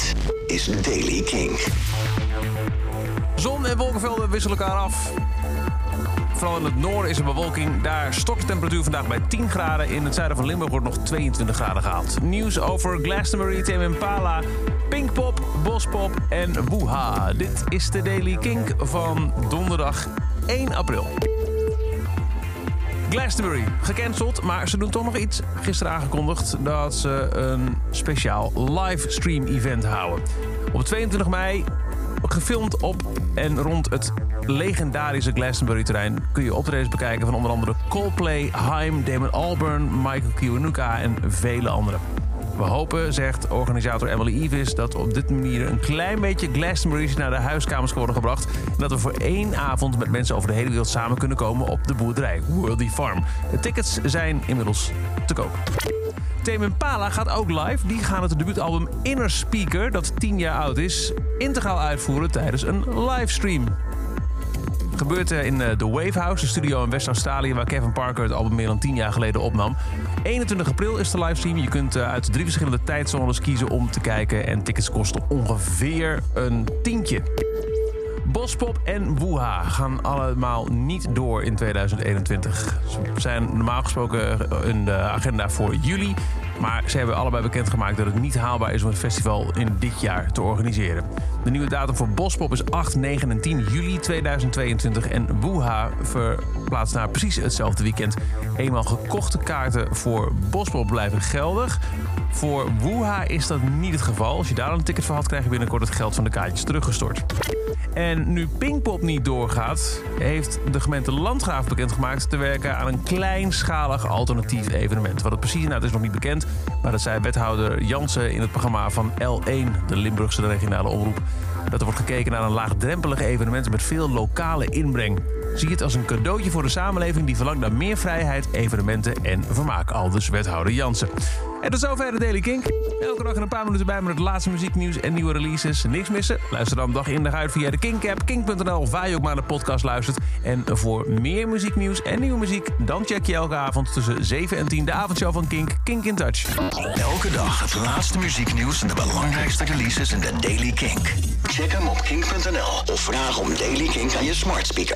Dit is Daily King. Zon en wolkenvelden wisselen elkaar af. Vooral in het noorden is er bewolking. Daar stort de temperatuur vandaag bij 10 graden. In het zuiden van Limburg wordt nog 22 graden gehaald. Nieuws over Glastonbury, Tame Impala, Pinkpop, Bospop en Woeha. Dit is de Daily Kink van donderdag 1 april. Glastonbury, gecanceld, maar ze doen toch nog iets. Gisteren aangekondigd dat ze een speciaal livestream event houden. Op 22 mei, gefilmd op en rond het legendarische Glastonbury-terrein... kun je optredens bekijken van onder andere Coldplay, Haim, Damon Albarn, Michael Kiwanuka en vele anderen. We hopen, zegt organisator Emily Evis, dat op dit manier een klein beetje Glastonbury's naar de huiskamers worden gebracht. En dat we voor één avond met mensen over de hele wereld samen kunnen komen op de boerderij Worldy Farm. De tickets zijn inmiddels te koop. Tame Impala gaat ook live. Die gaan het debuutalbum Inner Speaker, dat 10 jaar oud is, integraal uitvoeren tijdens een livestream. Gebeurt in de Wave House, de studio in West-Australië... waar Kevin Parker het album meer dan 10 jaar geleden opnam. 21 april is de livestream. Je kunt uit drie verschillende tijdzones kiezen om te kijken. En tickets kosten ongeveer een tientje. Bospop en Woeha gaan allemaal niet door in 2021. Ze zijn normaal gesproken in de agenda voor juli. Maar ze hebben allebei bekendgemaakt dat het niet haalbaar is om het festival in dit jaar te organiseren. De nieuwe datum voor Bospop is 8, 9 en 10 juli 2022. En Woeha verplaatst naar precies hetzelfde weekend. Eenmaal gekochte kaarten voor Bospop blijven geldig. Voor Woeha is dat niet het geval. Als je daar een ticket voor had, krijg je binnenkort het geld van de kaartjes teruggestort. En nu Pinkpop niet doorgaat, heeft de gemeente Landgraaf bekendgemaakt te werken aan een kleinschalig alternatief evenement. Wat het precies inhoudt is nog niet bekend, maar dat zei wethouder Jansen in het programma van L1, de Limburgse regionale omroep. Dat er wordt gekeken naar een laagdrempelig evenement met veel lokale inbreng. Zie het als een cadeautje voor de samenleving die verlangt naar meer vrijheid, evenementen en vermaak. Aldus wethouder Jansen. En tot zover de Daily Kink. Elke dag een paar minuten bij met het laatste muzieknieuws en nieuwe releases. Niks missen? Luister dan dag in dag uit via de Kink-app, kink.nl of waar je ook maar de podcast luistert. En voor meer muzieknieuws en nieuwe muziek, dan check je elke avond tussen 7 en 10 de avondshow van Kink, Kink in Touch. Elke dag het laatste muzieknieuws en de belangrijkste releases in de Daily Kink. Check hem op kink.nl of vraag om Daily Kink aan je smart speaker.